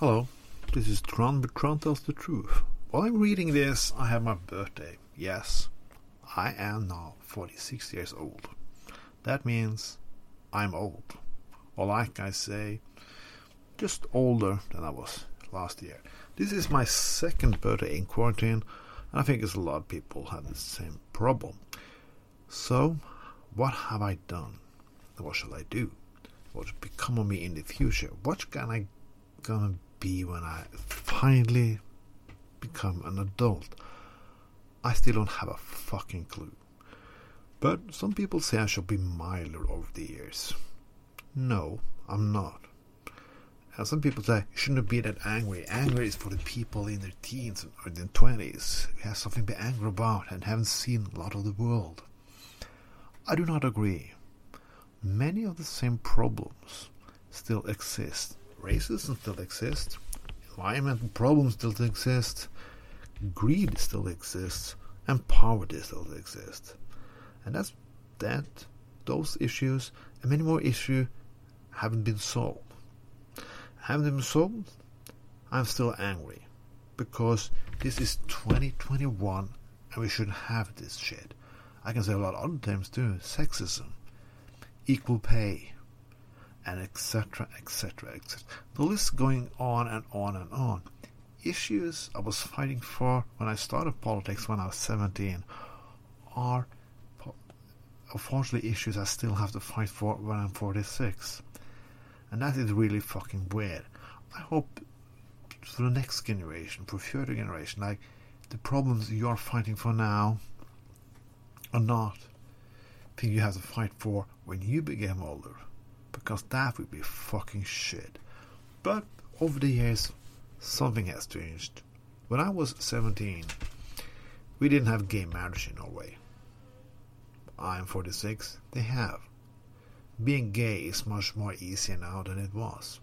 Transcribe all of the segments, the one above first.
Hello, this is Tron, but Tron tells the truth. While I'm reading this, I have my birthday. Yes, I am now 46 years old. That means I'm old. Or like I say, just older than I was last year. This is my second birthday in quarantine, and I think it's a lot of people have the same problem. So, what have I done? What shall I do? What will become of me in the future? What can I gonna be when I finally become an adult? I still don't have a fucking clue. But some people say I should be milder over the years. No, I'm not. And some people say you shouldn't be that angry. Anger is for the people in their teens or their twenties who have something to be angry about and haven't seen a lot of the world. I do not agree. Many of the same problems still exist racism still exists, environmental problems still exist, greed still exists, and poverty still exists. And that's that those issues and many more issues haven't been solved. Haven't been solved, I'm still angry. Because this is 2021 and we shouldn't have this shit. I can say a lot of other things too. Sexism, equal pay, and etc., etc., etc. The list going on and on and on. Issues I was fighting for when I started politics when I was 17 are unfortunately issues I still have to fight for when I'm 46. And that is really fucking weird. I hope for the next generation, for future generation, like the problems you are fighting for now are not things you have to fight for when you become older because that would be fucking shit. But over the years, something has changed. When I was 17, we didn't have gay marriage in Norway. I'm 46, they have. Being gay is much more easier now than it was.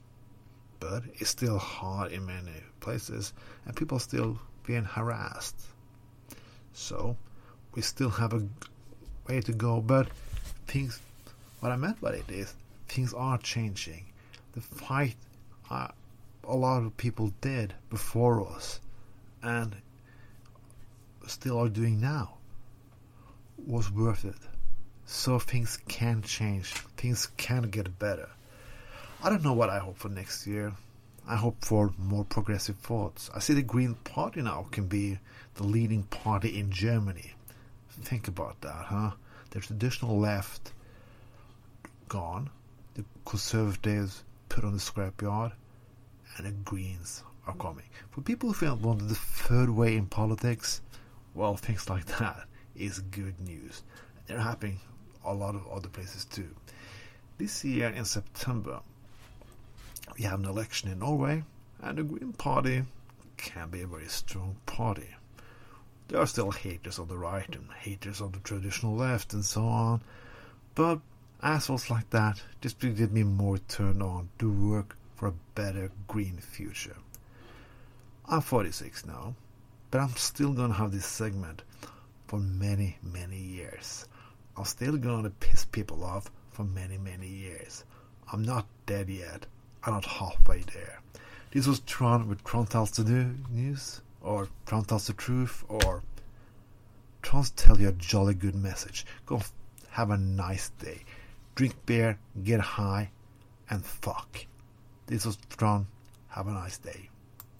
But it's still hard in many places, and people still being harassed. So, we still have a way to go, but things, what I meant by it is, things are changing. The fight uh, a lot of people did before us and still are doing now was worth it. So things can change, things can get better. I don't know what I hope for next year. I hope for more progressive thoughts. I see the Green Party now can be the leading party in Germany. Think about that, huh? The traditional left gone, the Conservatives put on the scrapyard, and the Greens are coming. For people who feel want the third way in politics, well, things like that is good news. They're happening a lot of other places too. This year in September, we have an election in Norway, and the Green Party can be a very strong party. There are still haters on the right and haters on the traditional left and so on, but assholes like that just get me more turned on to work for a better green future. I'm 46 now, but I'm still gonna have this segment for many, many years. I'm still gonna piss people off for many, many years. I'm not dead yet. I'm not halfway there. This was Tron with Tron Tells the News, or Tron Tells the Truth, or Tron Tell You a Jolly Good Message. Go have a nice day drink beer, get high, and fuck. This was Tron. Have a nice day.